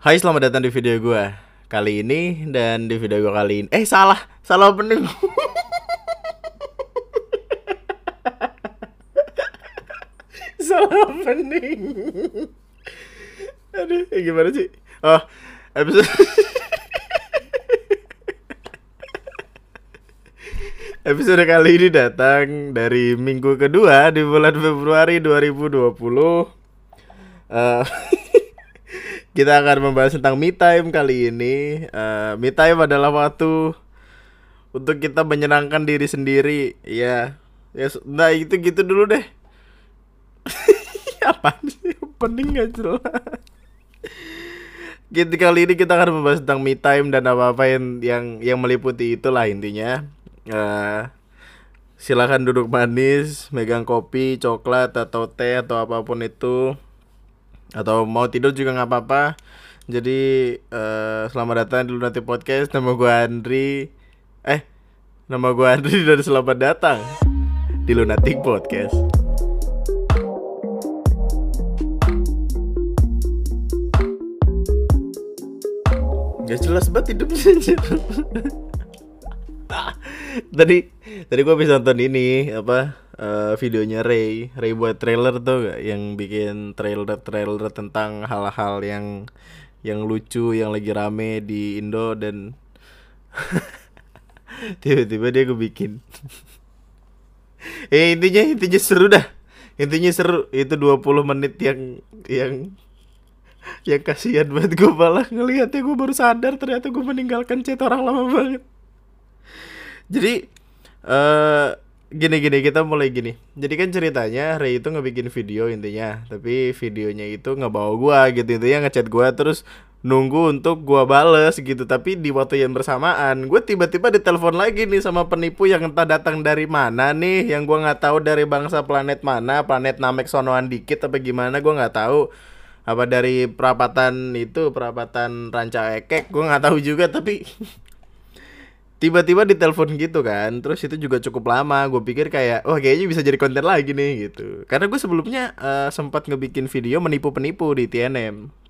Hai selamat datang di video gue Kali ini dan di video gue kali ini Eh salah, salah opening Salah opening Aduh, eh, gimana sih? Oh, episode Episode kali ini datang dari minggu kedua di bulan Februari 2020 Eh, Kita akan membahas tentang me time kali ini Eh, Me time adalah waktu Untuk kita menyenangkan diri sendiri Ya, ya Nah itu gitu dulu deh Apaan sih? Opening gak jelas Gitu kali ini kita akan membahas tentang me time dan apa-apa yang yang yang meliputi itulah intinya. Eh silakan duduk manis, megang kopi, coklat atau teh atau apa pun itu. Atau mau tidur juga nggak apa-apa. Jadi eh selamat datang di Lunatic Podcast. Nama gue Andri. Eh, nama gue Andri dan selamat datang di Lunatic Podcast. Gak jelas banget hidupnya tadi tadi gua bisa nonton ini apa eh, videonya Ray. Ray buat trailer tuh gak yang bikin trailer trailer tentang hal-hal yang yang lucu yang lagi rame di Indo dan tiba-tiba dia gue bikin eh intinya intinya seru dah. Intinya seru. Itu 20 menit yang yang yang kasihan banget gue malah ngelihatnya gue baru sadar ternyata gue meninggalkan chat orang lama banget. Jadi eh gini gini kita mulai gini. Jadi kan ceritanya Ray itu ngebikin video intinya tapi videonya itu ngebawa gua gitu intinya ngechat gua terus nunggu untuk gua bales gitu. Tapi di waktu yang bersamaan gue tiba-tiba ditelepon lagi nih sama penipu yang entah datang dari mana nih yang gua nggak tahu dari bangsa planet mana planet Namek sonoan dikit apa gimana gua nggak tahu. Apa dari perapatan itu perapatan ranca ekek gue nggak tahu juga tapi tiba-tiba ditelepon gitu kan terus itu juga cukup lama. Gue pikir kayak wah kayaknya bisa jadi konten lagi nih gitu. Karena gue sebelumnya eh, sempat ngebikin video menipu penipu di TNM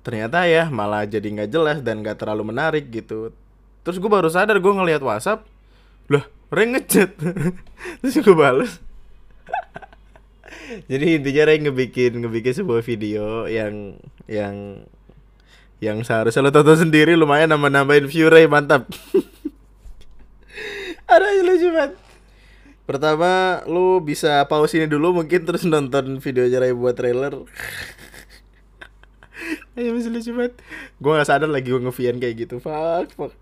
ternyata ya malah jadi nggak jelas dan nggak terlalu menarik gitu. Terus gue baru sadar gue ngelihat WhatsApp lah Ray ngechat. Terus gue bales. Jadi intinya Ray ngebikin ngebikin sebuah video yang yang yang seharusnya lo tonton sendiri lumayan nama nambahin view Ray mantap. Ada lucu banget. Pertama lu bisa pause ini dulu mungkin terus nonton videonya Ray buat trailer. Ayo masih lucu banget. Gue gak sadar lagi gue nge kayak gitu. Fuck fuck.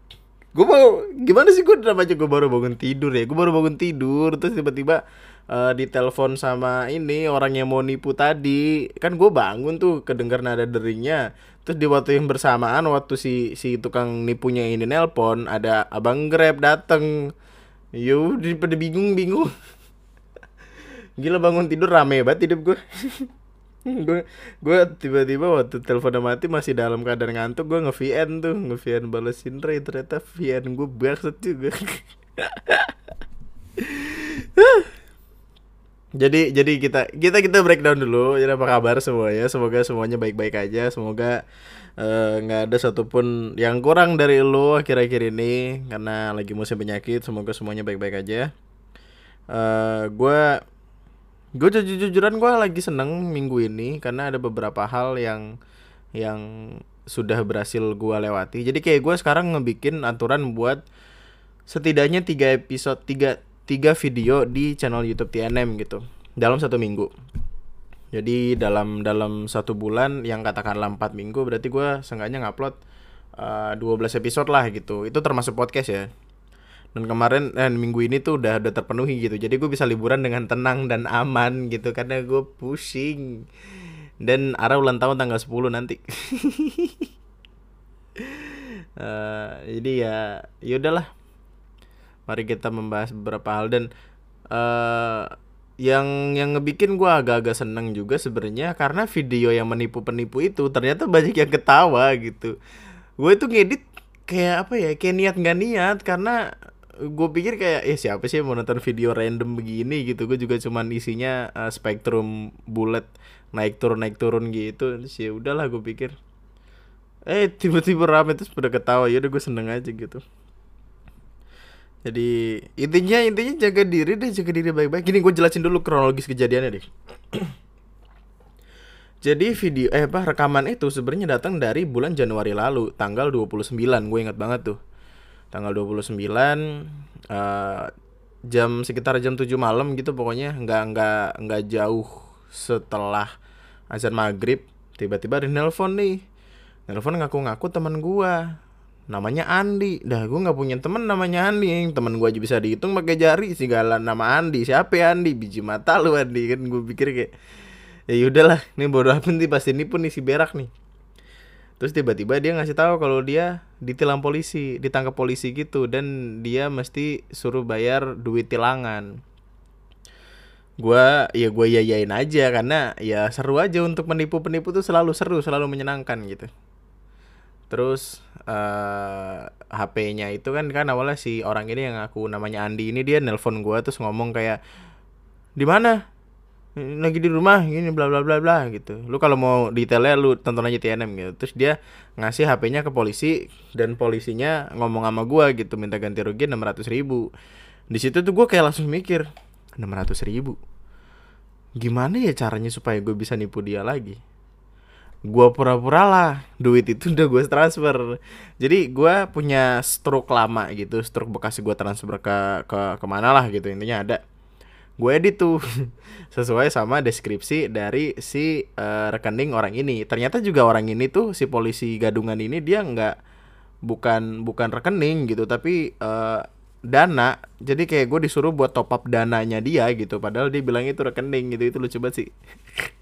Gue mau Gimana sih gue namanya gue baru bangun tidur ya. Gue baru bangun tidur Terus tiba-tiba eh ditelepon sama ini Orang yang mau nipu tadi. Kan gue bangun tuh Kedenger nada deringnya Terus di waktu yang bersamaan Waktu si si tukang nipunya ini nelpon Ada abang grab dateng. Yo pada bingung-bingung. Gila bangun tidur rame banget hidup gue gue gue tiba-tiba waktu teleponnya mati masih dalam keadaan ngantuk gue nge VN tuh. Nge VN balesin Ray ternyata VN gue bangsat juga jadi jadi kita kita kita breakdown dulu. Jadi apa kabar semuanya? Semoga semuanya baik-baik aja. Semoga eh, nggak ada satupun yang kurang dari lo akhir-akhir ini karena lagi musim penyakit. Semoga semuanya baik-baik aja. Eh gue gue jujur-jujuran gue lagi seneng minggu ini karena ada beberapa hal yang yang sudah berhasil gue lewati. Jadi kayak gue sekarang ngebikin aturan buat setidaknya tiga episode tiga tiga video di channel YouTube TNM gitu dalam satu minggu. Jadi dalam dalam satu bulan yang katakanlah empat minggu berarti gue seenggaknya ngupload eh, 12 episode lah gitu. Itu termasuk podcast ya. Dan kemarin eh, minggu ini tuh udah udah terpenuhi gitu. Jadi gue bisa liburan dengan tenang dan aman gitu karena gue pusing. Dan Ara ulang tahun tanggal 10 nanti. Eh, jadi ya ya udahlah mari kita membahas beberapa hal. Dan eh yang yang ngebikin gue agak-agak seneng juga sebenarnya karena video yang menipu penipu itu ternyata banyak yang ketawa gitu. Gue itu ngedit kayak apa ya kayak niat nggak niat karena gue pikir kayak eh siapa sih yang mau nonton video random begini? gitu. Gue juga cuman isinya eh, spektrum bulat naik turun naik turun gitu. Terus ya udahlah gue pikir eh tiba-tiba rame terus pada ketawa. Ya udah gue seneng aja gitu jadi intinya intinya jaga diri deh jaga diri baik-baik. Gini gue jelasin dulu kronologis kejadiannya deh. Jadi video eh apa rekaman itu sebenarnya datang dari bulan Januari lalu tanggal 29 gue ingat banget tuh. Tanggal 29 uh, jam sekitar jam 7 malam gitu pokoknya. Nggak nggak nggak jauh setelah azan maghrib. Tiba-tiba ada nelpon nih. Nelpon ngaku-ngaku teman gua namanya Andi. Dah gua nggak punya teman namanya Andi. Teman gua aja bisa dihitung pakai jari. Segala nama Andi. Siapa ya Andi? Biji mata lu Andi. Kan gua pikir kayak ya udahlah ini bodoh apa nih pasti ini pun isi berak nih. Terus tiba-tiba dia ngasih tahu kalau dia ditilang polisi ditangkap polisi gitu. Dan dia mesti suruh bayar duit tilangan. Gua ya gue yayain aja. Karena ya seru aja untuk menipu penipu tuh selalu seru selalu menyenangkan gitu terus uh, eh, HP-nya itu kan kan awalnya si orang ini yang aku namanya Andi ini dia nelpon gua terus ngomong kayak di mana? Lagi di rumah gini bla bla bla bla gitu. Lu kalau mau detailnya lu tonton aja TNM gitu. Terus dia ngasih HP-nya ke polisi dan polisinya ngomong sama gua gitu. Minta ganti rugi enam ratus ribu. Di situ tuh gua kayak langsung mikir enam ratus ribu? Gimana ya caranya supaya gue bisa nipu dia lagi gua pura-pura lah duit itu udah gue transfer. Jadi gua punya stroke lama gitu stroke bekas gue transfer ke ke ke mana lah gitu intinya ada. Gue edit tuh sesuai sama deskripsi dari si uh, rekening orang ini. Ternyata juga orang ini tuh si polisi gadungan ini dia nggak bukan bukan rekening gitu tapi uh, dana. Jadi kayak gue disuruh buat top up dananya dia gitu padahal dia bilang itu rekening gitu itu lucu banget sih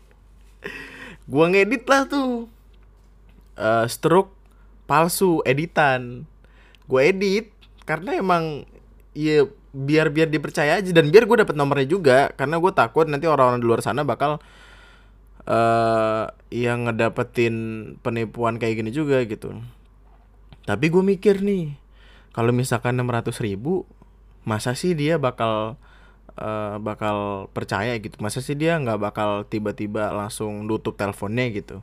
gue ngedit lah tuh. Uh, stroke palsu editan. Gue edit karena emang ya biar biar dipercaya aja dan biar gue dapet nomornya juga. Karena gue takut nanti orang-orang di luar sana bakal uh, yang ngedapetin penipuan kayak gini juga gitu. Tapi gue mikir nih kalau misalkan 600 ribu masa sih dia bakal uh, bakal percaya gitu. Masa sih dia nggak bakal tiba-tiba langsung tutup teleponnya gitu?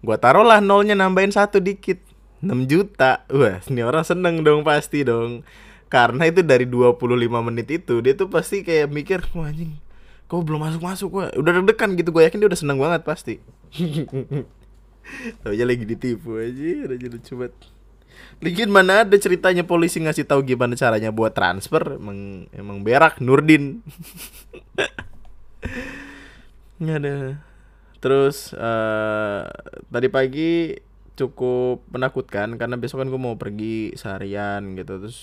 Gue taruh lah nolnya nambahin satu dikit 6 juta. Wah ini orang seneng dong pasti dong. Karena itu dari 25 menit itu dia tuh pasti kayak mikir wah anjing kok belum masuk masuk gua? Udah deg-degan gitu gue yakin dia udah seneng banget pasti. Tahu aja lagi ditipu aja udah jadi lucu banget Likin mana ada ceritanya polisi ngasih tahu gimana caranya buat transfer? Emang emang berak Nurdin. Nggak ada. Terus uh, tadi pagi cukup menakutkan karena besok kan gue mau pergi seharian gitu. Terus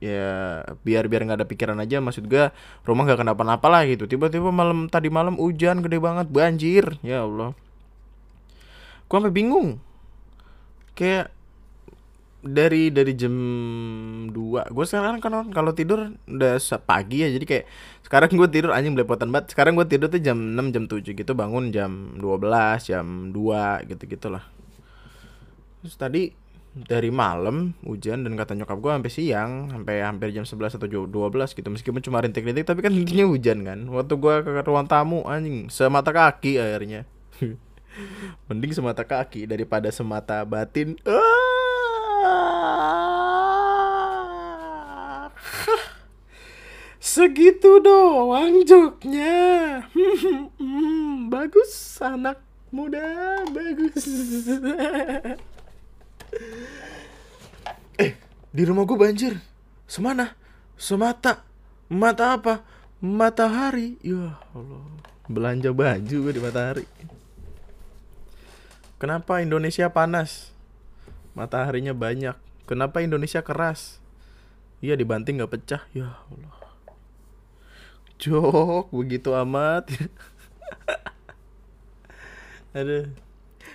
ya biar biar nggak ada pikiran aja maksud gue rumah nggak kenapa-napa lah gitu. Tiba-tiba malam tadi malam hujan gede banget banjir. Ya Allah. Gue sampai bingung. Kayak dari dari jam 2 gue sekarang kan kalau tidur udah pagi ya jadi kayak sekarang gue tidur anjing belepotan banget. Sekarang gue tidur tuh jam 6 jam 7 gitu bangun jam 12 jam 2 gitu gitulah terus tadi dari malam hujan dan kata nyokap gue sampai siang sampai hampir jam 11 atau 12 gitu meskipun cuma rintik-rintik tapi kan intinya hujan kan. Waktu gue ke ruang tamu anjing semata kaki akhirnya mending semata kaki daripada semata batin segitu doang joknya. Bagus anak muda bagus. Eh di rumah gue banjir. Semana? Semata. Mata apa? Matahari. Ya Allah. Belanja baju gue di matahari. Kenapa Indonesia panas? Mataharinya banyak. Kenapa Indonesia keras? Iya dibanting nggak pecah. Ya Allah jok begitu amat aduh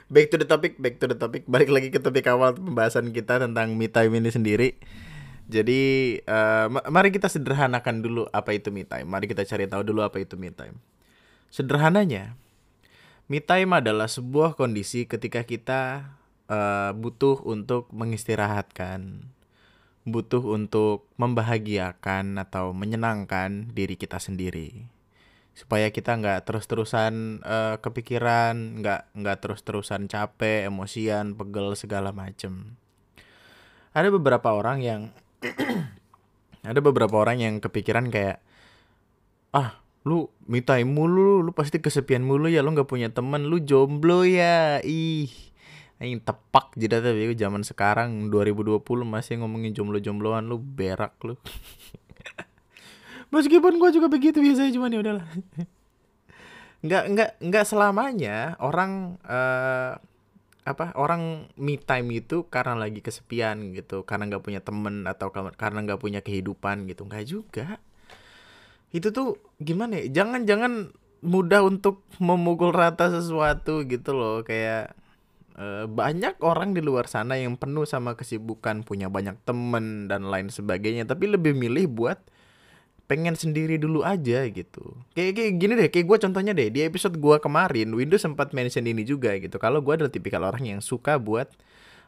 back to the topic, back to the topic. Balik lagi ke topik awal pembahasan kita tentang me time ini sendiri. Jadi uh, mari kita sederhanakan dulu apa itu me time. Mari kita cari tahu dulu apa itu me time. Sederhananya, me time adalah sebuah kondisi ketika kita uh, butuh untuk mengistirahatkan, butuh untuk membahagiakan atau menyenangkan diri kita sendiri. supaya kita nggak terus-terusan uh, kepikiran nggak nggak terus-terusan capek emosian pegel segala macem ada beberapa orang yang ada beberapa orang yang kepikiran kayak ah lu me time mulu lu pasti kesepian mulu ya lu nggak punya teman lu jomblo ya ih ini tepak jadi tapi zaman sekarang 2020 masih ngomongin jomblo-jombloan lu berak lu. Meskipun gue juga begitu biasanya cuman ya udahlah. Nggak nggak nggak selamanya orang uh, apa orang me time itu karena lagi kesepian gitu karena nggak punya temen atau karena nggak punya kehidupan gitu. Nggak juga. Itu tuh gimana ya? Jangan jangan mudah untuk memukul rata sesuatu gitu loh kayak uh, banyak orang di luar sana yang penuh sama kesibukan punya banyak temen dan lain sebagainya tapi lebih milih buat pengen sendiri dulu aja gitu. Kayak kayak gini deh, kayak gue contohnya deh di episode gue kemarin, Windows sempat mention ini juga gitu. Kalau gue adalah tipikal orang yang suka buat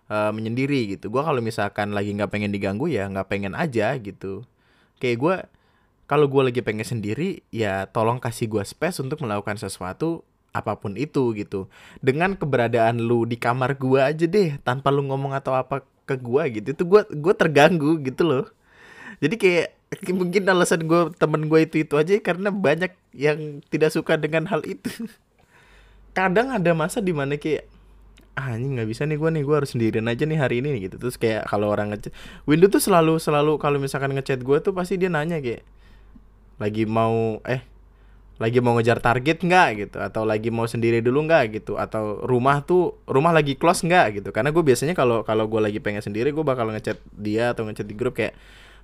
uh, menyendiri gitu. Gue kalau misalkan lagi nggak pengen diganggu ya nggak pengen aja gitu. Kayak gue kalau gue lagi pengen sendiri ya tolong kasih gue space untuk melakukan sesuatu apa pun itu gitu. Dengan keberadaan lu di kamar gue aja deh tanpa lu ngomong atau apa ke gue gitu. Itu gue gue terganggu gitu loh. Jadi kayak mungkin alasan gue temen gue itu itu aja karena banyak yang tidak suka dengan hal itu kadang ada masa di mana kayak ah ini nggak bisa nih gue nih gue harus sendirian aja nih hari ini gitu terus kayak kalau orang ngechat Windows tuh selalu selalu kalau misalkan ngechat gue tuh pasti dia nanya kayak lagi mau eh lagi mau ngejar target nggak gitu? Atau lagi mau sendiri dulu nggak gitu? Atau rumah tuh rumah lagi close nggak gitu? Karena gue biasanya kalau kalau gue lagi pengen sendiri gue bakal ngechat dia atau ngechat di grup kayak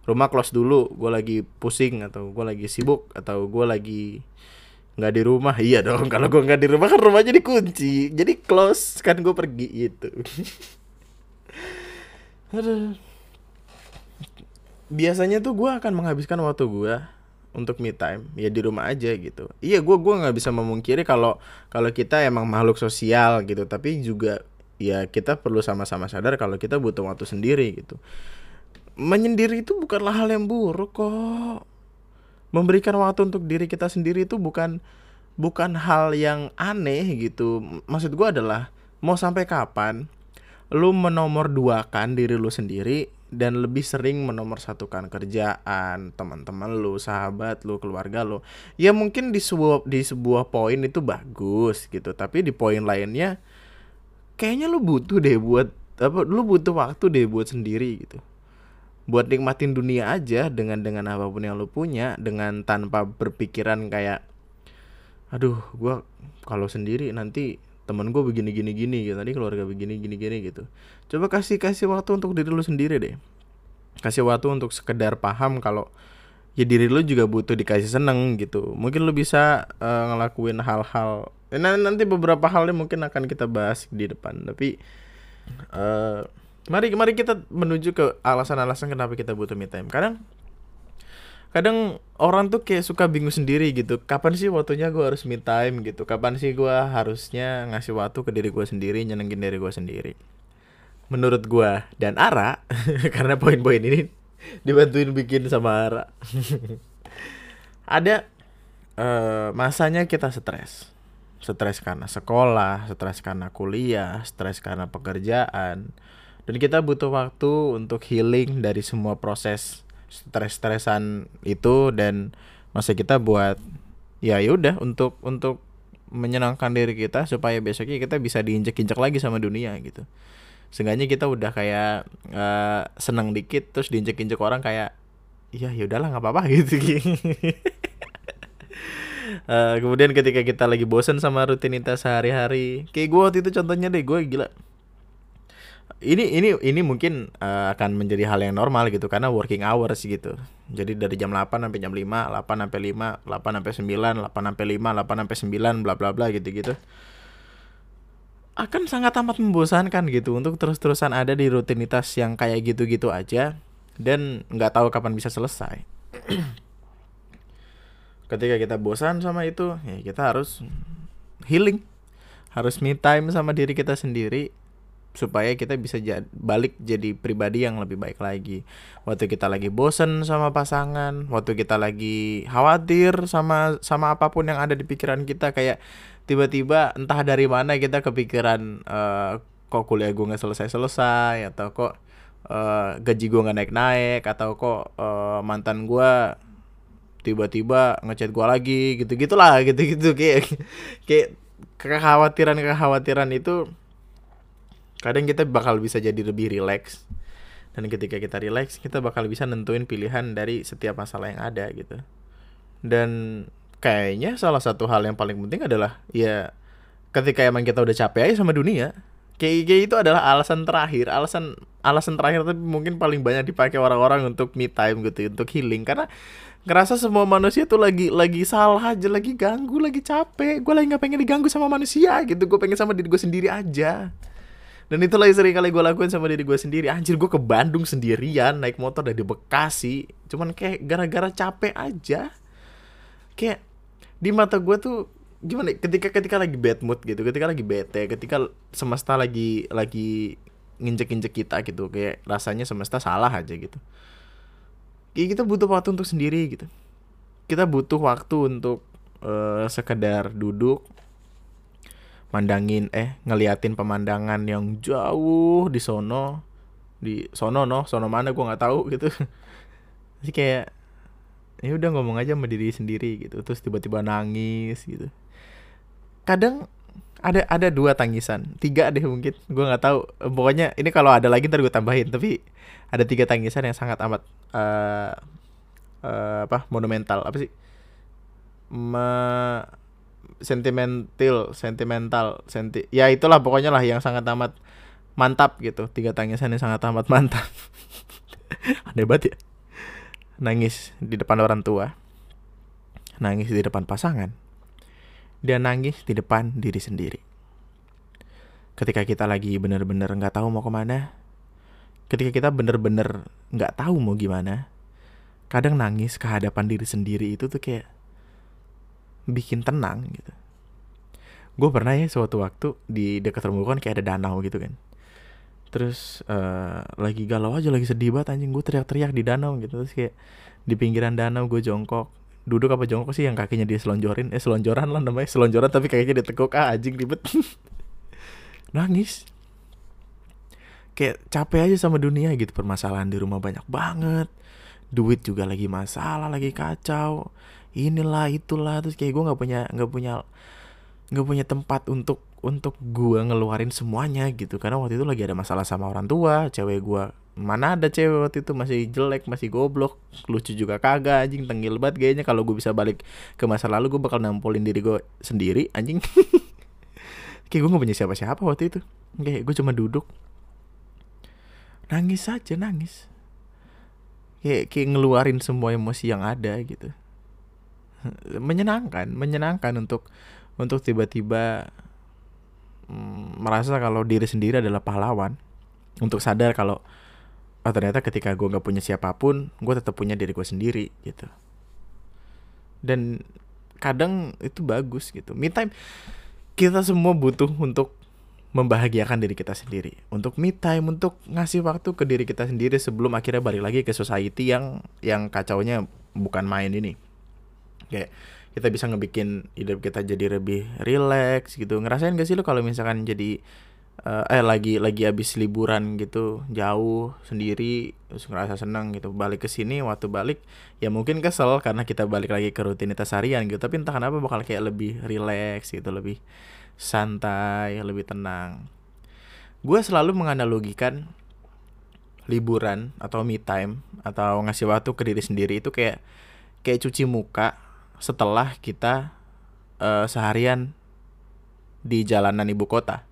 rumah close dulu gue lagi pusing atau gue lagi sibuk atau gue lagi nggak di rumah. Iya dong kalau gue nggak di rumah kan rumahnya dikunci. Jadi close kan gue pergi itu biasanya tuh gue akan menghabiskan waktu gue untuk me time ya di rumah aja gitu iya gue gua nggak bisa memungkiri kalau kalau kita emang makhluk sosial gitu tapi juga ya kita perlu sama-sama sadar kalau kita butuh waktu sendiri gitu menyendiri itu bukanlah hal yang buruk kok. Memberikan waktu untuk diri kita sendiri itu bukan bukan hal yang aneh gitu. Maksud gue adalah mau sampai kapan lu menomor dua kan diri lu sendiri dan lebih sering menomor satukan kerjaan, teman-teman lu, sahabat lu, keluarga lu. Ya mungkin di sebuah di sebuah poin itu bagus gitu, tapi di poin lainnya kayaknya lu butuh deh buat apa lu butuh waktu deh buat sendiri gitu buat nikmatin dunia aja dengan dengan apa pun yang lu punya dengan tanpa berpikiran kayak aduh gue kalau sendiri nanti temen gue begini gini gini gitu. Tadi keluarga begini gini gini gitu. Coba kasih kasih waktu untuk diri lu sendiri deh. Kasih waktu untuk sekedar paham kalau ya diri lu juga butuh dikasih seneng gitu. Mungkin lu bisa uh, ngelakuin hal-hal nah, nanti beberapa halnya mungkin akan kita bahas di depan. Tapi uh, Mari mari kita menuju ke alasan-alasan kenapa kita butuh me time. Kadang kadang orang tuh kayak suka bingung sendiri gitu. Kapan sih waktunya gue harus me time gitu? Kapan sih gue harusnya ngasih waktu ke diri gue sendiri, nyenengin diri gue sendiri? Menurut gue dan Ara, karena poin-poin ini dibantuin bikin sama Ara. Ada uh, masanya kita stres. Stres karena sekolah, stres karena kuliah, stres karena pekerjaan dan kita butuh waktu untuk healing dari semua proses stres-stresan itu dan masa kita buat ya yaudah untuk untuk menyenangkan diri kita supaya besoknya kita bisa diinjek-injek lagi sama dunia gitu. Seenggaknya kita udah kayak uh, senang dikit terus diinjek-injek orang kayak iya ya udahlah nggak apa-apa gitu. uh, kemudian ketika kita lagi bosen sama rutinitas sehari-hari, kayak gue waktu itu contohnya deh gue gila ini ini ini mungkin uh, akan menjadi hal yang normal gitu karena working hours gitu. Jadi dari jam 8 sampai jam 5, 8 sampai 5, 8 sampai 9, 8 sampai 5, 8 sampai 9 bla bla bla gitu-gitu. Akan sangat amat membosankan gitu untuk terus-terusan ada di rutinitas yang kayak gitu-gitu aja dan nggak tahu kapan bisa selesai. Ketika kita bosan sama itu, ya kita harus healing. Harus me time sama diri kita sendiri supaya kita bisa jad- balik jadi pribadi yang lebih baik lagi. Waktu kita lagi bosen sama pasangan, waktu kita lagi khawatir sama sama apa pun yang ada di pikiran kita kayak tiba-tiba entah dari mana kita kepikiran eh, kok kuliah gue nggak selesai-selesai atau kok eh, gaji gue nggak naik-naik atau kok eh, mantan gue tiba-tiba ngechat gue lagi gitu gitulah gitu gitu kayak kayak kekhawatiran kekhawatiran itu kadang kita bakal bisa jadi lebih rileks dan ketika kita rileks kita bakal bisa nentuin pilihan dari setiap masalah yang ada gitu. Dan kayaknya salah satu hal yang paling penting adalah ya ketika emang kita udah capek aja sama dunia kayak, kayak itu adalah alasan terakhir. Alasan alasan terakhir tapi mungkin paling banyak dipakai orang-orang untuk me time gitu untuk healing. Karena ngerasa semua manusia tuh lagi lagi salah aja lagi ganggu lagi capek. Gue lagi nggak pengen diganggu sama manusia gitu. Gue pengen sama diri gue sendiri aja dan itulah yang sering kali gue lakuin sama diri gue sendiri. Anjir gue ke Bandung sendirian naik motor dari Bekasi. Cuman kayak gara-gara capek aja. Kayak di mata gue tuh gimana ya, ketika ketika lagi bad mood gitu ketika lagi bete ketika semesta lagi lagi nginjek-injek kita gitu kayak rasanya semesta salah aja gitu. Kayak kita butuh waktu untuk sendiri gitu. Kita butuh waktu untuk eh, sekedar duduk mandangin eh ngeliatin pemandangan yang jauh di sono di sono no sono mana gua nggak tahu gitu. Jadi kayak ya udah ngomong aja sama diri sendiri gitu. Terus tiba-tiba nangis gitu. Kadang ada ada dua tangisan tiga deh mungkin gua nggak tahu. Pokoknya ini kalau ada lagi ntar gue tambahin tapi ada tiga tangisan yang sangat amat eh eh, apa monumental. Apa sih? Me- sentimental sentimental senti ya itulah pokoknya lah yang sangat amat mantap gitu. Tiga tangisan yang sangat amat mantap. Aneh banget ya. Nangis di depan orang tua. Nangis di depan pasangan. Dia nangis di depan diri sendiri. Ketika kita lagi bener-bener nggak tahu mau ke mana ketika kita bener-bener nggak tahu mau gimana kadang nangis ke hadapan diri sendiri itu tuh kayak bikin tenang gitu. Gue pernah ya suatu waktu di dekat rumah kan kayak ada danau gitu kan. Terus eh, lagi galau aja lagi sedih banget anjing gue teriak-teriak di danau gitu. Terus kayak di pinggiran danau gue jongkok. Duduk apa jongkok sih yang kakinya dia selonjorin eh selonjoran lah namanya selonjoran tapi kakinya ditekuk ah anjing ribet. Nangis. Kayak capek aja sama dunia gitu permasalahan di rumah banyak banget. Duit juga lagi masalah lagi kacau inilah itulah. Terus kayak gue nggak punya nggak punya nggak punya tempat untuk untuk gue ngeluarin semuanya gitu. Karena waktu itu lagi ada masalah sama orang tua cewek gue mana ada cewek waktu itu masih jelek masih goblok. Lucu juga kagak anjing. Tenggil banget kayaknya. Kalau gue bisa balik ke masa lalu gue bakal nampolin diri gue sendiri anjing. Kayak gue nggak punya siapa-siapa waktu itu. Kayak gue cuma duduk. Nangis aja nangis. Kayak kayak ngeluarin semua emosi yang ada gitu menyenangkan menyenangkan untuk untuk tiba-tiba mm, merasa kalau diri sendiri adalah pahlawan. Untuk sadar kalau oh ternyata ketika gue nggak punya siapa pun gue tetap punya diri gue sendiri gitu. Dan kadang itu bagus gitu. Me time kita semua butuh untuk membahagiakan diri kita sendiri. Untuk me time untuk ngasih waktu ke diri kita sendiri sebelum akhirnya balik lagi ke society yang yang kacaunya bukan main ini kayak kita bisa ngebikin hidup kita jadi lebih relax gitu. Ngerasain gak sih lo kalau misalkan jadi eh, eh lagi lagi habis liburan gitu jauh sendiri terus ngerasa senang gitu balik ke sini waktu balik ya mungkin kesel karena kita balik lagi ke rutinitas harian gitu. Tapi entah kenapa bakal kayak lebih relax gitu lebih santai lebih tenang. Gue selalu menganalogikan liburan atau me time atau ngasih waktu ke diri sendiri itu kayak kayak cuci muka setelah kita eh, seharian di jalanan ibu kota.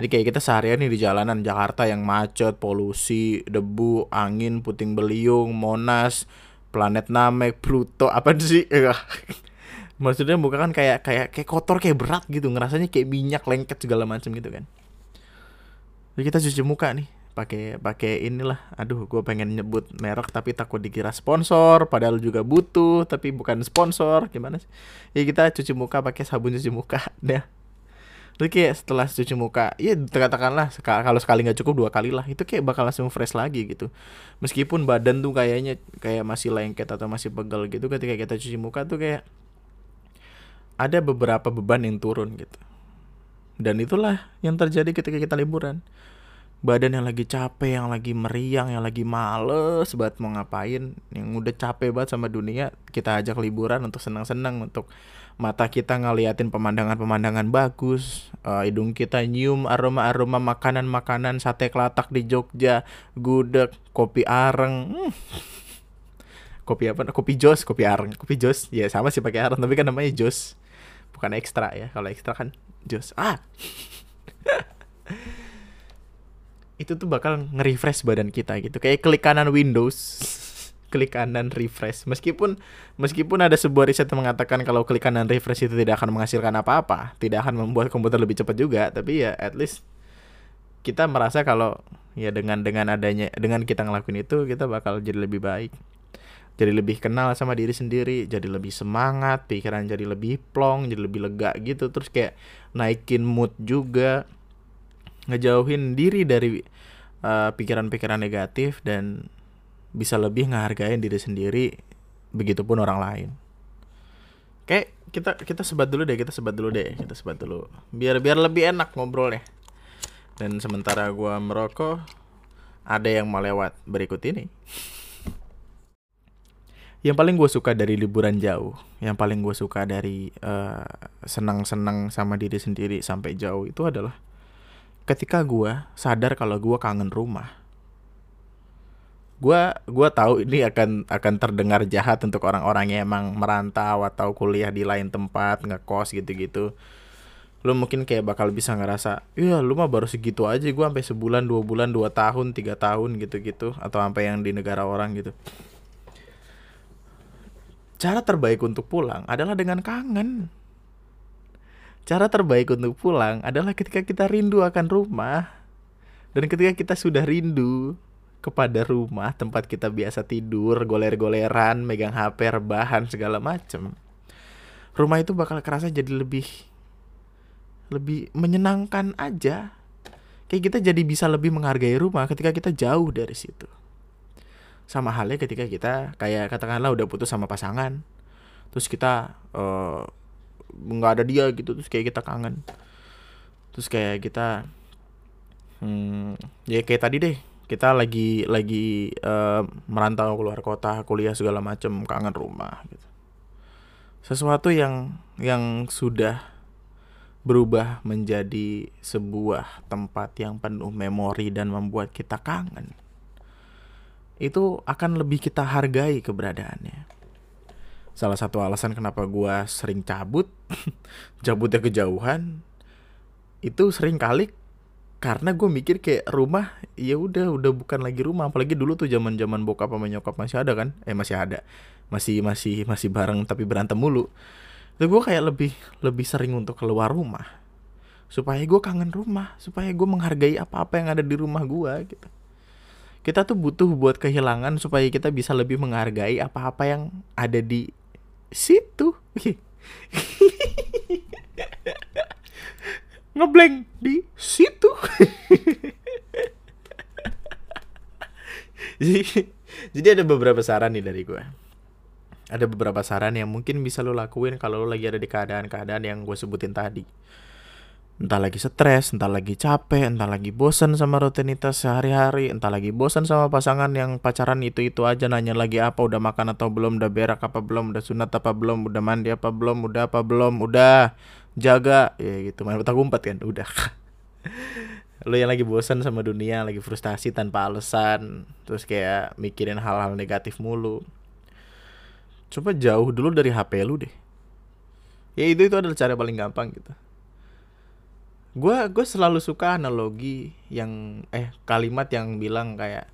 Jadi kayak kita seharian nih di jalanan Jakarta yang macet, polusi, debu, angin, puting beliung, Monas, planet Namek, Pluto, apa sih? Maksudnya bukan kan kayak kayak kayak kotor kayak berat gitu, ngerasanya kayak minyak lengket segala macam gitu kan. Jadi kita cuci muka nih pakai pakai inilah aduh gue pengen nyebut merek tapi takut dikira sponsor padahal juga butuh tapi bukan sponsor gimana sih ya kita cuci muka pakai sabun cuci muka Terus kayak setelah cuci muka, ya katakanlah kalau sekali nggak cukup dua kali lah, itu kayak bakal langsung fresh lagi gitu. Meskipun badan tuh kayaknya kayak masih lengket atau masih pegel gitu, ketika kita cuci muka tuh kayak ada beberapa beban yang turun gitu. Dan itulah yang terjadi ketika kita liburan. Badan yang lagi capek, yang lagi meriang, yang lagi males banget mau ngapain, yang udah capek banget sama dunia, kita ajak liburan untuk senang-senang, untuk mata kita ngeliatin pemandangan-pemandangan bagus, uh, hidung kita nyium aroma-aroma makanan-makanan sate kelatak di Jogja, gudeg, kopi areng. Hmm. Kopi apa? Kopi jos, kopi areng, kopi jos. Ya sama sih pakai areng, tapi kan namanya jos. Bukan ekstra ya. Kalau ekstra kan jos. Ah. itu tuh bakal nge-refresh badan kita gitu. Kayak klik kanan Windows klik kanan refresh. Meskipun meskipun ada sebuah riset yang mengatakan kalau klik kanan refresh itu tidak akan menghasilkan apa-apa, tidak akan membuat komputer lebih cepat juga, tapi ya at least kita merasa kalau ya dengan dengan adanya dengan kita ngelakuin itu kita bakal jadi lebih baik. Jadi lebih kenal sama diri sendiri, jadi lebih semangat, pikiran jadi lebih plong, jadi lebih lega gitu. Terus kayak naikin mood juga, ngejauhin diri dari uh, pikiran-pikiran uh, negatif dan bisa lebih ngehargain diri sendiri begitupun orang lain Oke, kita kita sebat dulu deh, kita sebat dulu deh, kita sebat dulu. Biar biar lebih enak ngobrolnya. Dan sementara gua merokok, ada yang mau lewat berikut ini. Yang paling gue suka dari liburan jauh, yang paling gue suka dari uh, senang-senang sama diri sendiri sampai jauh itu adalah ketika gue sadar kalau gue kangen rumah gua gua tahu ini akan akan terdengar jahat untuk orang-orang yang emang merantau atau kuliah di lain tempat ngekos gitu-gitu. Lu mungkin kayak bakal bisa ngerasa iya lu mah baru segitu aja gua sampai sebulan dua bulan dua tahun tiga tahun gitu-gitu atau sampai yang di negara orang gitu. Cara terbaik untuk pulang adalah dengan kangen cara terbaik untuk pulang adalah ketika kita rindu akan rumah dan ketika kita sudah rindu kepada rumah tempat kita biasa tidur, goler-goleran, megang HP, rebahan segala macem. Rumah itu bakal kerasa jadi lebih lebih menyenangkan aja. Kayak kita jadi bisa lebih menghargai rumah ketika kita jauh dari situ. Sama halnya ketika kita kayak katakanlah udah putus sama pasangan, terus kita eh, nggak ada dia gitu, terus kayak kita kangen, terus kayak kita, hmm, ya kayak tadi deh, kita lagi lagi uh, merantau keluar kota kuliah segala macam kangen rumah gitu. Sesuatu yang yang sudah berubah menjadi sebuah tempat yang penuh memori dan membuat kita kangen. Itu akan lebih kita hargai keberadaannya salah satu alasan kenapa gua sering cabut cabutnya kejauhan itu sering kali karena gue mikir kayak rumah ya udah udah bukan lagi rumah. Apalagi dulu tuh zaman zaman bokap sama nyokap masih ada kan? Eh masih ada. Masih masih masih bareng tapi berantem mulu. Itu gue kayak lebih lebih sering untuk keluar rumah. Supaya gue kangen rumah. Supaya gue menghargai apa apa yang ada di rumah gue gitu. Kita tuh butuh buat kehilangan supaya kita bisa lebih menghargai apa apa yang ada di situ. Ngeblank di situ. Jadi jadi ada beberapa saran nih dari gue ada beberapa saran yang mungkin bisa lo lakuin kalau lo lagi ada di keadaan-keadaan yang gue sebutin tadi entah lagi stres, entah lagi capek, entah lagi bosan sama rutinitas sehari-hari, entah lagi bosan sama pasangan yang pacaran itu-itu aja nanya lagi apa, udah makan atau belum, udah berak apa belum, udah sunat apa belum, udah mandi apa belum, udah apa belum, udah jaga. Ya gitu main petak umpet kan udah. Lo yang lagi bosan sama dunia lagi frustasi tanpa alasan terus kayak mikirin hal-hal negatif mulu. Coba jauh dulu dari HP lu deh. Ya itu itu adalah cara paling gampang gitu gue gue selalu suka analogi yang eh kalimat yang bilang kayak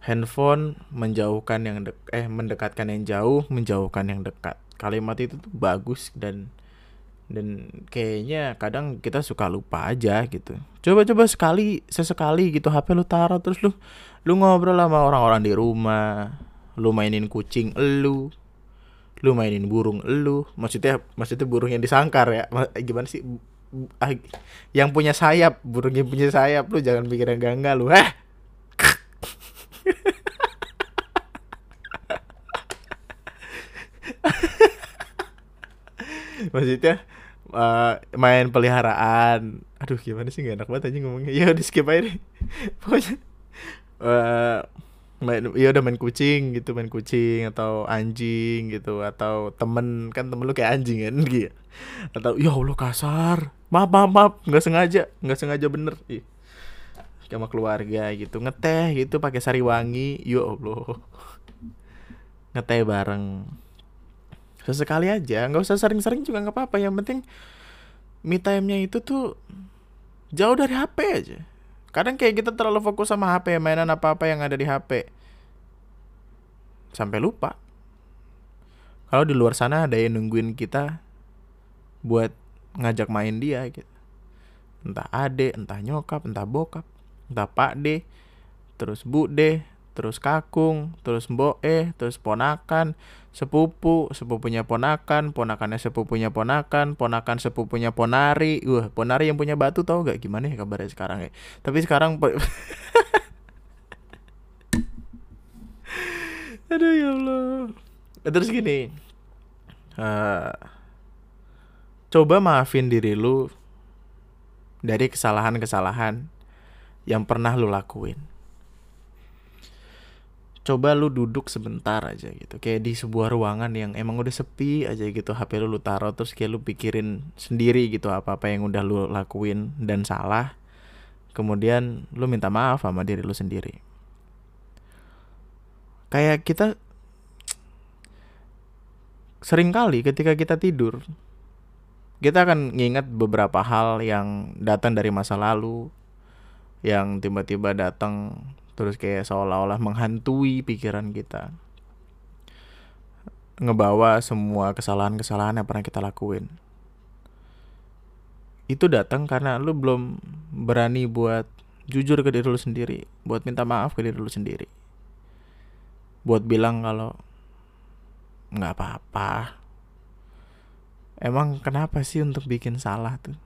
handphone menjauhkan yang dek eh mendekatkan yang jauh menjauhkan yang dekat. Kalimat itu tuh bagus dan dan kayaknya kadang kita suka lupa aja gitu. Coba-coba sekali sesekali gitu HP lu taruh terus lu lu ngobrol sama orang-orang di rumah lu mainin kucing lu lu mainin burung lu maksudnya maksudnya burung yang disangkar ya gimana sih yang punya sayap burung yang punya sayap lu jangan pikir yang enggak enggak lu eh maksudnya uh, main peliharaan. Aduh gimana sih? Gak enak banget aja ngomongnya. Ya udah skip aja deh. Pokoknya uh, main ya udah main kucing gitu main kucing atau anjing gitu atau temen. Kan temen lu kayak anjing kan gitu. Atau ya allah kasar maaf maaf maaf nggak sengaja nggak sengaja bener. Ih. sama keluarga gitu ngeteh gitu pakai sari wangi. Ya allah. Ngeteh bareng. Sesekali aja nggak usah sering-sering juga nggak apa-apa. Yang penting me time-nya itu tuh jauh dari HP aja. Kadang kayak kita terlalu fokus sama HP mainan apa-apa yang ada di HP sampai lupa. Kalau di luar sana ada yang nungguin kita buat ngajak main dia gitu entah ade entah nyokap entah bokap entah pak D terus bu D terus kakung, terus mbok eh, terus ponakan, sepupu, sepupunya ponakan, ponakannya sepupunya ponakan, ponakan sepupunya ponari. Wah, ponari yang punya batu tau gak gimana ya kabarnya sekarang ya. Tapi sekarang Aduh ya Allah. Terus gini. Uh, coba maafin diri lu dari kesalahan-kesalahan yang pernah lu lakuin. Coba lu duduk sebentar aja gitu kayak di sebuah ruangan yang emang udah sepi aja gitu HP lu lu taruh terus kayak lu pikirin sendiri gitu apa apa yang udah lu lakuin dan salah. Kemudian lu minta maaf sama diri lu sendiri. Kayak kita sering kali ketika kita tidur kita akan nginget beberapa hal yang datang dari masa lalu yang tiba-tiba datang terus kayak seolah-olah menghantui pikiran kita. Ngebawa semua kesalahan-kesalahan yang pernah kita lakuin. Itu datang karena lu belum berani buat jujur ke diri lu sendiri buat minta maaf ke diri lu sendiri. Buat bilang kalau nggak apa-apa emang kenapa sih untuk bikin salah tuh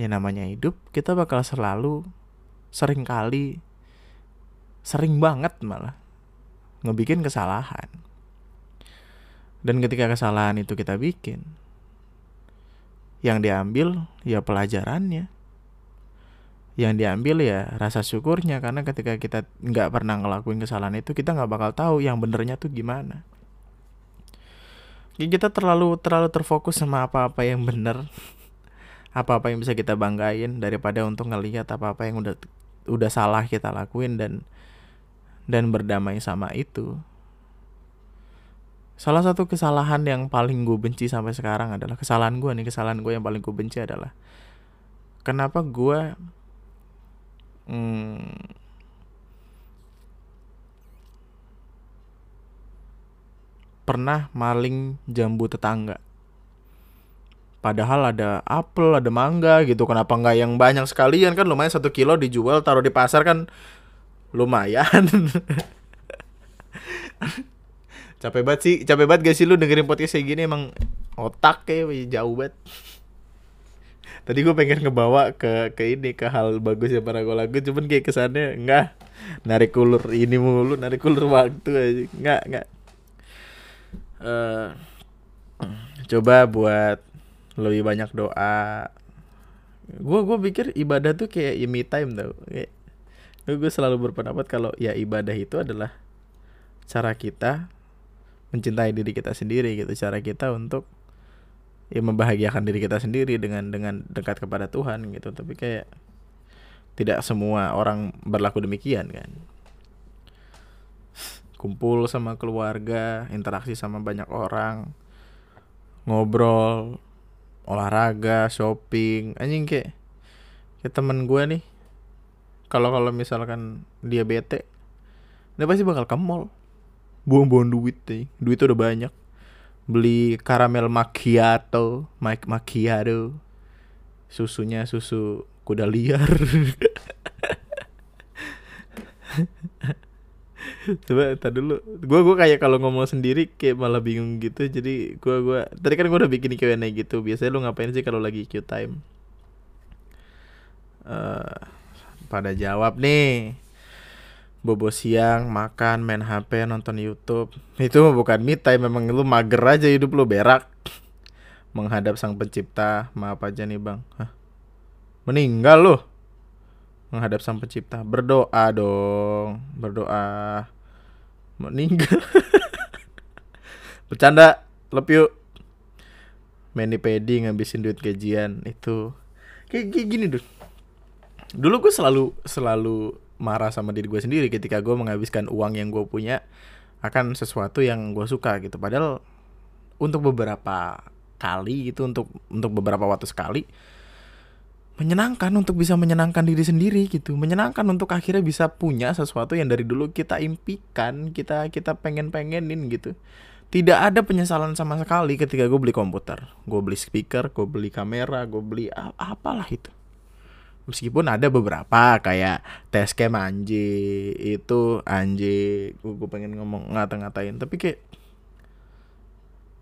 ya namanya hidup kita bakal selalu sering kali sering banget malah ngebikin kesalahan. Dan ketika kesalahan itu kita bikin, yang diambil ya pelajarannya. Yang diambil ya rasa syukurnya karena ketika kita nggak pernah ngelakuin kesalahan itu kita nggak bakal tahu yang benernya tuh gimana. Ya kita terlalu terlalu terfokus sama apa-apa yang bener, apa-apa yang bisa kita banggain daripada untuk ngelihat apa-apa yang udah udah salah kita lakuin dan dan berdamai sama itu. Salah satu kesalahan yang paling gue benci sampai sekarang adalah kesalahan gue nih, kesalahan gue yang paling gue benci adalah kenapa gue hmm, pernah maling jambu tetangga. Padahal ada apel, ada mangga gitu. Kenapa nggak yang banyak sekalian? Kan lumayan satu kilo dijual taruh di pasar kan lumayan. Capek banget sih capek banget gak sih lu dengerin podcast kayak gini? Emang otak kayak jauh banget. Tadi gue pengen ngebawa ke ke ini ke hal bagus ya para gue lagu cuman kayak kesannya enggak narik ulur ini mulu narik ulur waktu aja. Enggak enggak uh, coba buat lebih banyak doa. Gue gue pikir ibadah tuh kayak ya me time tau. Kayak gue selalu berpendapat kalau ya ibadah itu adalah cara kita mencintai diri kita sendiri gitu. Cara kita untuk ya membahagiakan diri kita sendiri dengan dengan dekat kepada Tuhan gitu. Tapi kayak tidak semua orang berlaku demikian kan kumpul sama keluarga interaksi sama banyak orang ngobrol olahraga shopping anjing kayak kayak temen gue nih. Kalau kalau misalkan dia bete dia pasti bakal ke mall buang-buang duit deh duit udah banyak. Beli karamel macchiato Mike macchiato susunya susu kuda liar coba tadi dulu. Gue gue kayak kalau ngomong sendiri kayak malah bingung gitu. Jadi gue gue tadi kan gue udah bikin Q&A gitu. Biasanya lu ngapain sih kalau lagi Q time? Uh, pada jawab nih. Bobo siang makan main HP nonton YouTube. Itu bukan me time memang lu mager aja hidup lu berak. Menghadap sang pencipta. Maaf aja nih bang. Hah? meninggal loh menghadap sang pencipta. Berdoa dong berdoa. Meninggal bercanda love you main pedi ngabisin duit gajian itu. Kayak gini dulu dulu gue selalu selalu marah sama diri gue sendiri ketika gue menghabiskan uang yang gue punya akan sesuatu yang gue suka gitu. Padahal untuk beberapa kali gitu untuk untuk beberapa waktu sekali menyenangkan untuk bisa menyenangkan diri sendiri gitu. Menyenangkan untuk akhirnya bisa punya sesuatu yang dari dulu kita impikan kita kita pengen pengenin gitu. Tidak ada penyesalan sama sekali ketika gue beli komputer. Gue beli speaker gue beli kamera gue beli apalah itu. Meskipun ada beberapa kayak tes cam anji itu anji gue pengen ngomong ngata-ngatain. Tapi kayak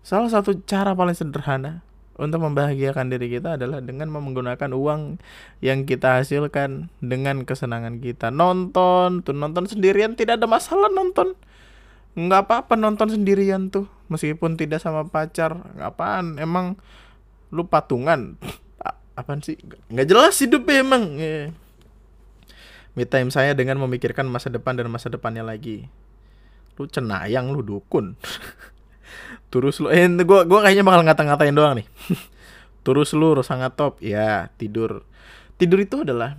salah satu cara paling sederhana untuk membahagiakan diri kita adalah dengan menggunakan uang yang kita hasilkan dengan kesenangan kita. Nonton tuh nonton sendirian tidak ada masalah nonton. Nggak apa-apa nonton sendirian tuh meskipun tidak sama pacar. Apaan? Emang lu patungan? Apaan sih? Nggak jelas hidupnya emang. Yeah. me time saya dengan memikirkan masa depan dan masa depannya lagi. Lu cenayang lu dukun terus lu eh gua gua kayaknya bakal ngata-ngatain doang nih. Terus lu sangat top ya tidur. Tidur itu adalah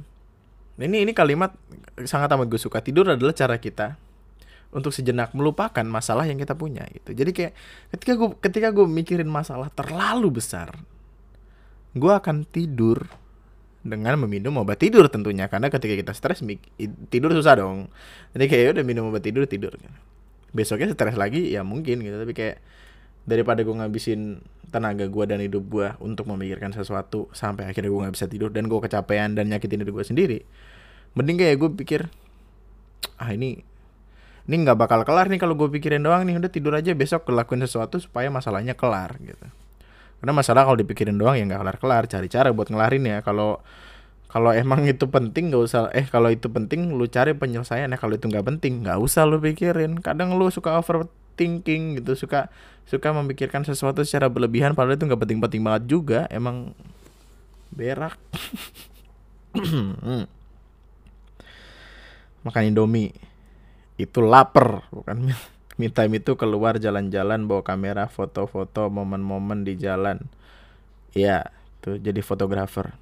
ini ini kalimat sangat amat gue suka. Tidur adalah cara kita untuk sejenak melupakan masalah yang kita punya gitu. Jadi kayak ketika gue ketika gue mikirin masalah terlalu besar gue akan tidur dengan meminum obat tidur tentunya. Karena ketika kita stres tidur susah dong. Jadi kayak ya udah minum obat tidur tidur. Besoknya stres lagi ya mungkin gitu. Tapi kayak daripada gue ngabisin tenaga gue dan hidup gue untuk memikirkan sesuatu sampai akhirnya gue nggak bisa tidur dan gue kecapean dan nyakitin diri gue sendiri mending kayak gue pikir ah ini ini nggak bakal kelar nih kalau gue pikirin doang nih udah tidur aja besok kelakuin sesuatu supaya masalahnya kelar gitu. Karena masalah kalau dipikirin doang ya nggak kelar-kelar cari cara buat ngelarin ya. Kalau kalau emang itu penting nggak usah eh kalau itu penting lu cari penyelesaian ya. Kalau itu nggak penting nggak usah lu pikirin. Kadang lu suka overthinking gitu suka suka memikirkan sesuatu secara berlebihan padahal itu nggak penting-penting banget juga emang berak. Makan indomie itu lapar bukan me time itu keluar jalan-jalan bawa kamera foto-foto momen-momen di jalan. Ya tuh jadi fotografer.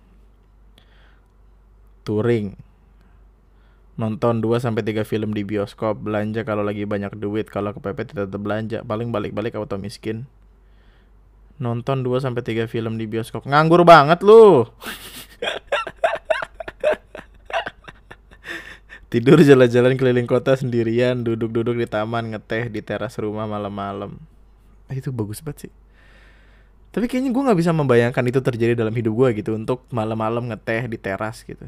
Touring nonton 2 sampai 3 film di bioskop, belanja kalau lagi banyak duit, kalau kepepet tetap belanja, paling balik-balik auto miskin. Nonton 2 sampai 3 film di bioskop. Nganggur banget lu. Tidur jalan-jalan keliling kota sendirian, duduk-duduk di taman, ngeteh di teras rumah malam-malam. Itu bagus banget sih. Tapi kayaknya gue nggak bisa membayangkan itu terjadi dalam hidup gue gitu untuk malam-malam ngeteh di teras gitu.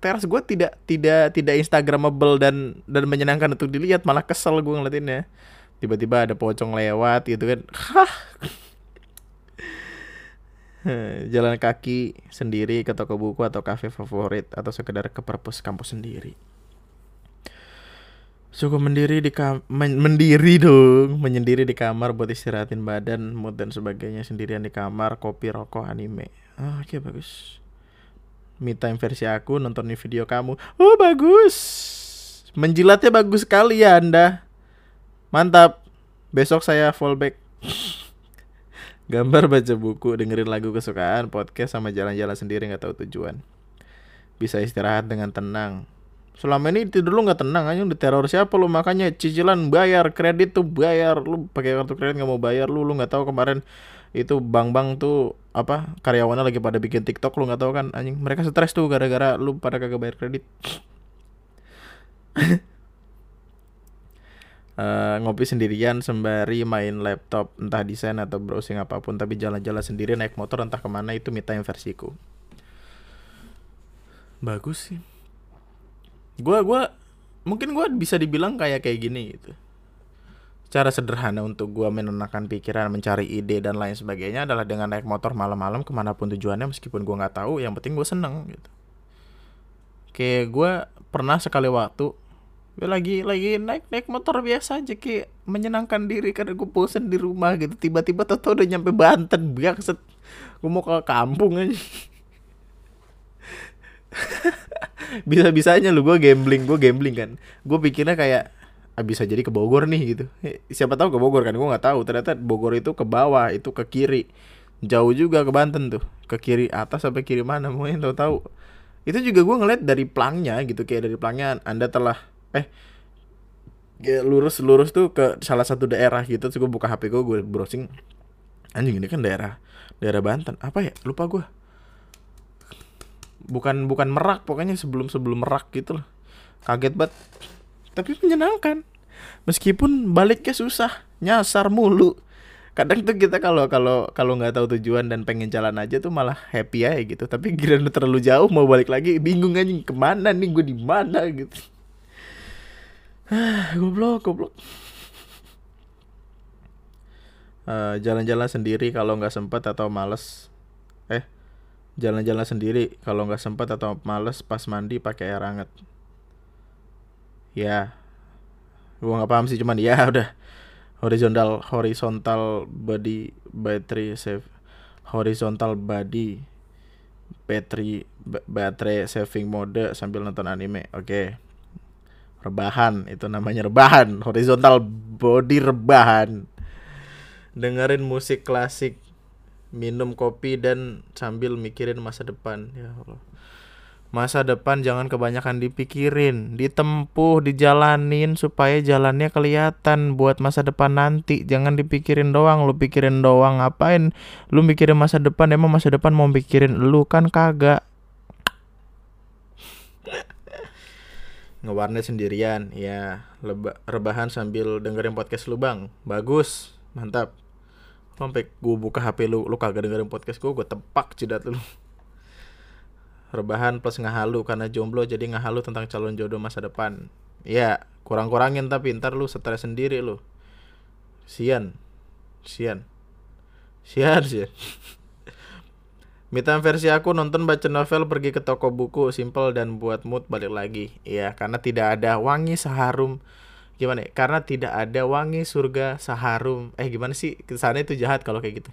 Teras gue tidak tidak tidak instagramable dan dan menyenangkan untuk dilihat, malah kesel gue ngeliatinnya. Tiba-tiba ada pocong lewat gitu kan. Hah. Jalan kaki sendiri ke toko buku atau kafe favorit atau sekedar ke perpus kampus sendiri. Cukup mendiri di kam men mendiri dong, menyendiri di kamar buat istirahatin badan, mood dan sebagainya sendirian di kamar, kopi, rokok, anime. Oh, oke okay, bagus. Me time versi aku nonton video kamu. Oh, bagus. Menjilatnya bagus sekali ya Anda. Mantap. Besok saya fallback. Gambar baca buku, dengerin lagu kesukaan, podcast sama jalan-jalan sendiri nggak tahu tujuan. Bisa istirahat dengan tenang selama ini tidur lu nggak tenang aja di teror siapa lu? Makanya cicilan bayar kredit tuh bayar. Lu pakai kartu kredit nggak mau bayar lu lu nggak tahu kemarin itu bang bang tuh apa karyawannya lagi pada bikin tiktok lu nggak tahu kan anjing. Mereka stres tuh gara-gara lu pada kagak bayar kredit. Uh, ngopi sendirian sembari main laptop entah desain atau browsing apa pun tapi jalan-jalan sendiri naik motor entah ke mana itu me time versiku. Bagus sih gue gue mungkin gue bisa dibilang kayak kayak gini gitu. Cara sederhana untuk gue menenangkan pikiran mencari ide dan lain sebagainya adalah dengan naik motor malam-malam ke mana pun tujuannya meskipun gue nggak tahu yang penting gue seneng gitu. Kayak gue pernah sekali waktu gue lagi lagi naik naik motor biasa aja kayak menyenangkan diri karena gue bosen di rumah gitu. Tiba-tiba tau udah nyampe Banten set. Gue mau ke kampung aja bisa bisanya lu gue gambling gue gambling kan. Gue pikirnya kayak ah, bisa jadi ke Bogor nih gitu. Siapa tahu ke Bogor kan gue nggak tahu. Ternyata Bogor itu ke bawah itu ke kiri. Jauh juga ke Banten tuh ke kiri atas sampai kiri mana yang tahu tahu itu juga gue ngeliat dari plangnya gitu kayak dari plangnya anda telah eh lurus lurus tuh ke salah satu daerah gitu. Terus gue buka hp gue gue browsing. Anjing ini kan daerah daerah Banten. Apa ya? Lupa gue bukan bukan merak pokoknya sebelum sebelum merak gitu loh kaget banget. Tapi menyenangkan. Meskipun baliknya susah nyasar mulu. Kadang tuh kita kalau kalau kalau nggak tahu tujuan dan pengen jalan aja tuh malah happy aja gitu. Tapi kira terlalu jauh mau balik lagi bingung aja ke mana nih gue di mana? gitu. Goblok goblok. Uh, jalan-jalan sendiri kalau nggak sempat atau males. Eh jalan-jalan sendiri. Kalau nggak sempat atau males pas mandi pakai air hangat. Ya. Gua nggak paham sih cuman ya udah. Horizontal horizontal body battery save. Horizontal body battery battery saving mode sambil nonton anime oke. Okay rebahan itu namanya rebahan. Horizontal body rebahan. Dengerin musik klasik minum kopi dan sambil mikirin masa depan. Ya Allah. Masa depan jangan kebanyakan dipikirin ditempuh dijalanin supaya jalannya kelihatan. Buat masa depan nanti jangan dipikirin doang. Lu pikirin doang ngapain? Lu mikirin masa depan emang masa depan mau pikirin lu kan kagak? Ngewarnet sendirian ya. Leba, rebahan sambil dengerin podcast lu bang. Bagus mantap sampai gue buka hp lu lu kagak dengerin podcast gue gue tepak jidat lu. Rebahan plus ngahalu karena jomblo jadi ngahalu tentang calon jodoh masa depan. Ya kurang-kurangin tapi ntar lu stres sendiri lu. Sian. Sian. Sian sian. Minta versi aku nonton baca novel pergi ke toko buku simple dan buat mood balik lagi. Iya, karena tidak ada wangi seharum gimana ya? Karena tidak ada wangi surga seharum. Eh gimana sih? Kesannya itu jahat kalau kayak gitu.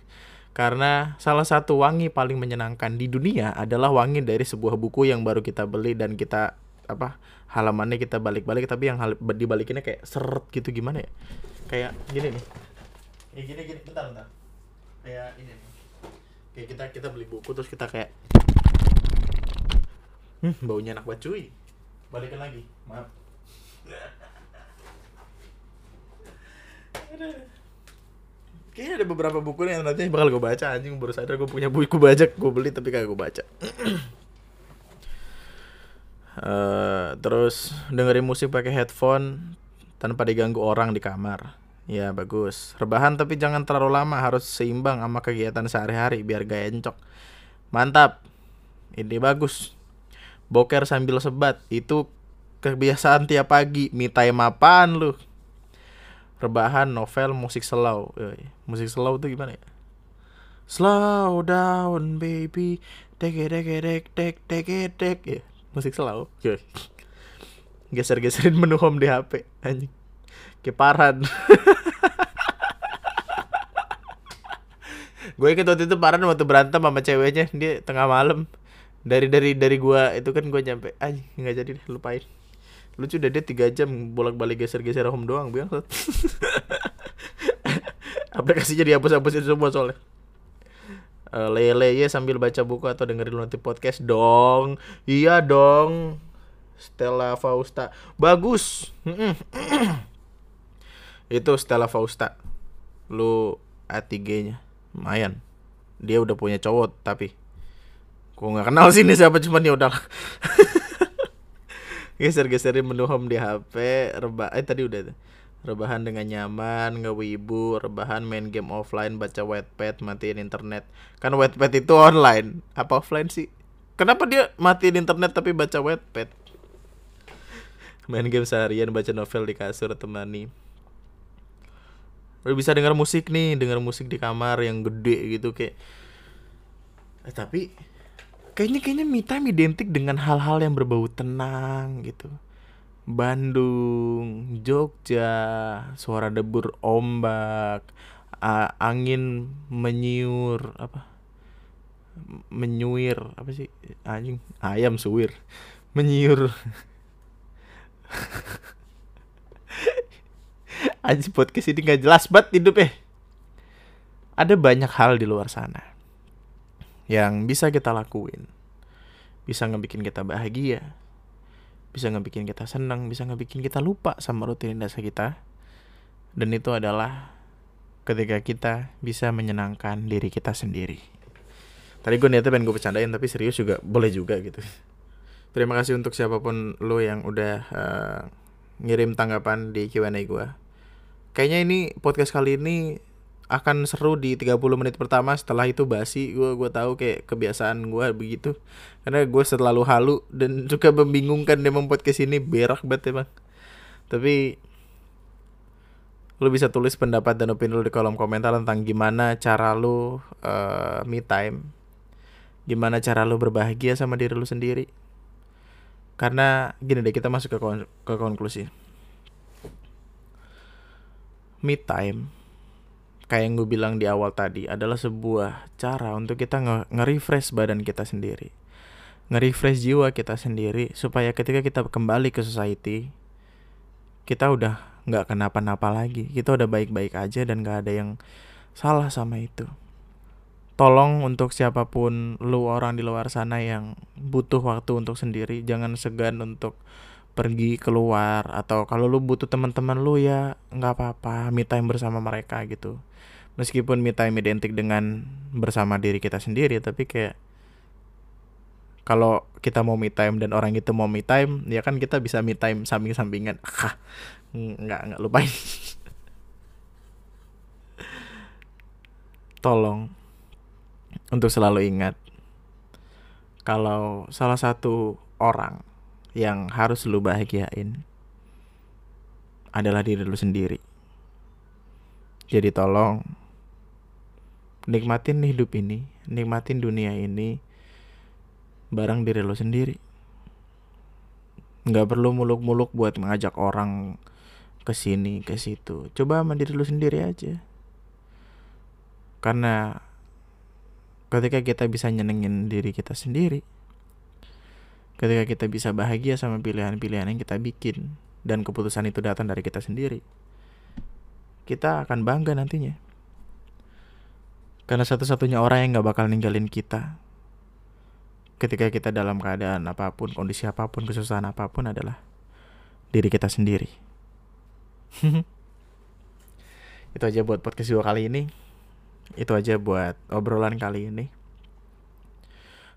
Karena salah satu wangi paling menyenangkan di dunia adalah wangi dari sebuah buku yang baru kita beli dan kita apa halamannya kita balik-balik tapi yang dibalikinnya kayak seret gitu gimana ya? Kayak gini nih. Ya gini gini bentar bentar. Kayak ini kayak kita kita beli buku terus kita kayak hmm, baunya enak banget cuy balikin lagi maaf Kayaknya ada beberapa buku yang nanti bakal gue baca anjing baru sadar gue punya buku bajak gue beli tapi kagak gue baca. uh, terus dengerin musik pakai headphone tanpa diganggu orang di kamar. Ya bagus. Rebahan tapi jangan terlalu lama, harus seimbang sama kegiatan sehari-hari biar gak encok. Mantap. Ini bagus. Boker sambil sebat itu kebiasaan tiap pagi. Me time apaan lu? Rebahan, novel, musik slow. Musik slow tuh gimana ya? Slow down baby. Dek dek dek dek dek dek. Ya, musik slow. Geser-geserin menu home di HP anjing. Keparan. gue ikut waktu itu Paran waktu berantem sama ceweknya dia tengah malam dari dari dari gua itu kan gue nyampe aja nggak jadi lupain lucu deh dia tiga jam bolak balik geser geser home doang biang aplikasinya dihapus hapusin semua soalnya. Uh, lele ya sambil baca buku atau dengerin nanti podcast dong. Iya dong Stella Fausta. Bagus. Itu Stella Fausta. Lu A3 nya lumayan. Dia udah punya cowok tapi gua nggak kenal sih ini siapa cuman ya udah geser-geserin menu home di HP rebah eh tadi udah rebahan dengan nyaman ngewibu rebahan main game offline baca wetpad matiin internet. Kan wetpad itu online. Apa offline sih? Kenapa dia matiin internet tapi baca wetpad main game seharian baca novel di kasur temani. Lu bisa dengar musik nih dengar musik di kamar yang gede gitu kayak. Eh, tapi kayaknya kayaknya me time identik dengan hal-hal yang berbau tenang gitu. Bandung Jogja suara debur ombak angin menyiur apa? Menyuir apa sih? Anjing ayam suwir. Menyiur. Anjir podcast ini gak jelas banget hidup eh Ada banyak hal di luar sana Yang bisa kita lakuin. Bisa ngebikin kita bahagia. Bisa ngebikin kita senang. Bisa ngebikin kita lupa sama rutinitas kita. Dan itu adalah Ketika kita bisa menyenangkan diri kita sendiri. Tadi gue niatnya pengen gue bercandain Tapi serius juga boleh juga gitu. Terima kasih untuk siapa pun lo yang udah uh, ngirim tanggapan di Q&A gue. Kayaknya ini podcast kali ini akan seru di 30 menit pertama. Setelah itu basi gue gue tahu kayak kebiasaan gue begitu. Karena gue selalu halu dan juga membingungkan memang podcast ini berak banget emang. Tapi lu bisa tulis pendapat dan opini lu di kolom komentar tentang gimana cara lu uh, me time. Gimana cara lu berbahagia sama diri lu sendiri. Karena gini deh kita masuk ke kon ke konklusi. Me time kayak yang gue bilang di awal tadi adalah sebuah cara untuk kita nge-refresh badan kita sendiri. Nge-refresh jiwa kita sendiri supaya ketika kita kembali ke society kita udah nggak kenapa-napa lagi. Kita udah baik-baik aja dan gak ada yang salah sama itu tolong untuk siapa pun lu orang di luar sana yang butuh waktu untuk sendiri jangan segan untuk pergi keluar atau kalau lu butuh teman-teman lu ya nggak apa-apa me time bersama mereka gitu meskipun me time identik dengan bersama diri kita sendiri tapi kayak kalau kita mau me time dan orang itu mau me time ya kan kita bisa me time samping-sampingan ah nggak nggak lupain tolong untuk selalu ingat kalau salah satu orang yang harus lu bahagiain adalah diri lu sendiri. Jadi tolong nikmatin hidup ini, nikmatin dunia ini bareng diri lu sendiri. Nggak perlu muluk-muluk buat mengajak orang ke sini, ke situ. Coba sama lu sendiri aja. Karena ketika kita bisa nyenengin diri kita sendiri ketika kita bisa bahagia sama pilihan-pilihan yang kita bikin dan keputusan itu datang dari kita sendiri kita akan bangga nantinya karena satu-satunya orang yang gak bakal ninggalin kita. Ketika kita dalam keadaan apa pun, kondisi apa pun, kesusahan apa pun adalah diri kita sendiri. itu aja buat podcast dua kali ini. Itu aja buat obrolan kali ini.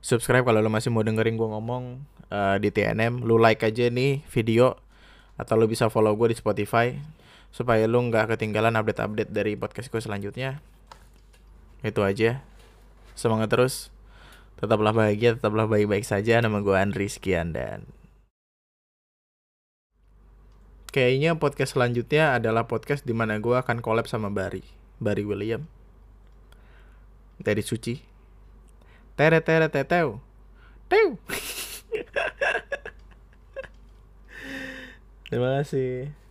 Subscribe kalau lo masih mau dengerin gue ngomong uh, di TNM lu like aja nih video atau lo bisa follow gue di Spotify supaya lo nggak ketinggalan update-update dari podcast gue selanjutnya itu aja. Semangat terus. Tetaplah bahagia tetaplah baik-baik saja. Nama gue Andri sekian dan kayaknya podcast selanjutnya adalah podcast di mana gue akan collab sama Bari Bari William. Dari suci. Tere tere teteu teu. Terima kasih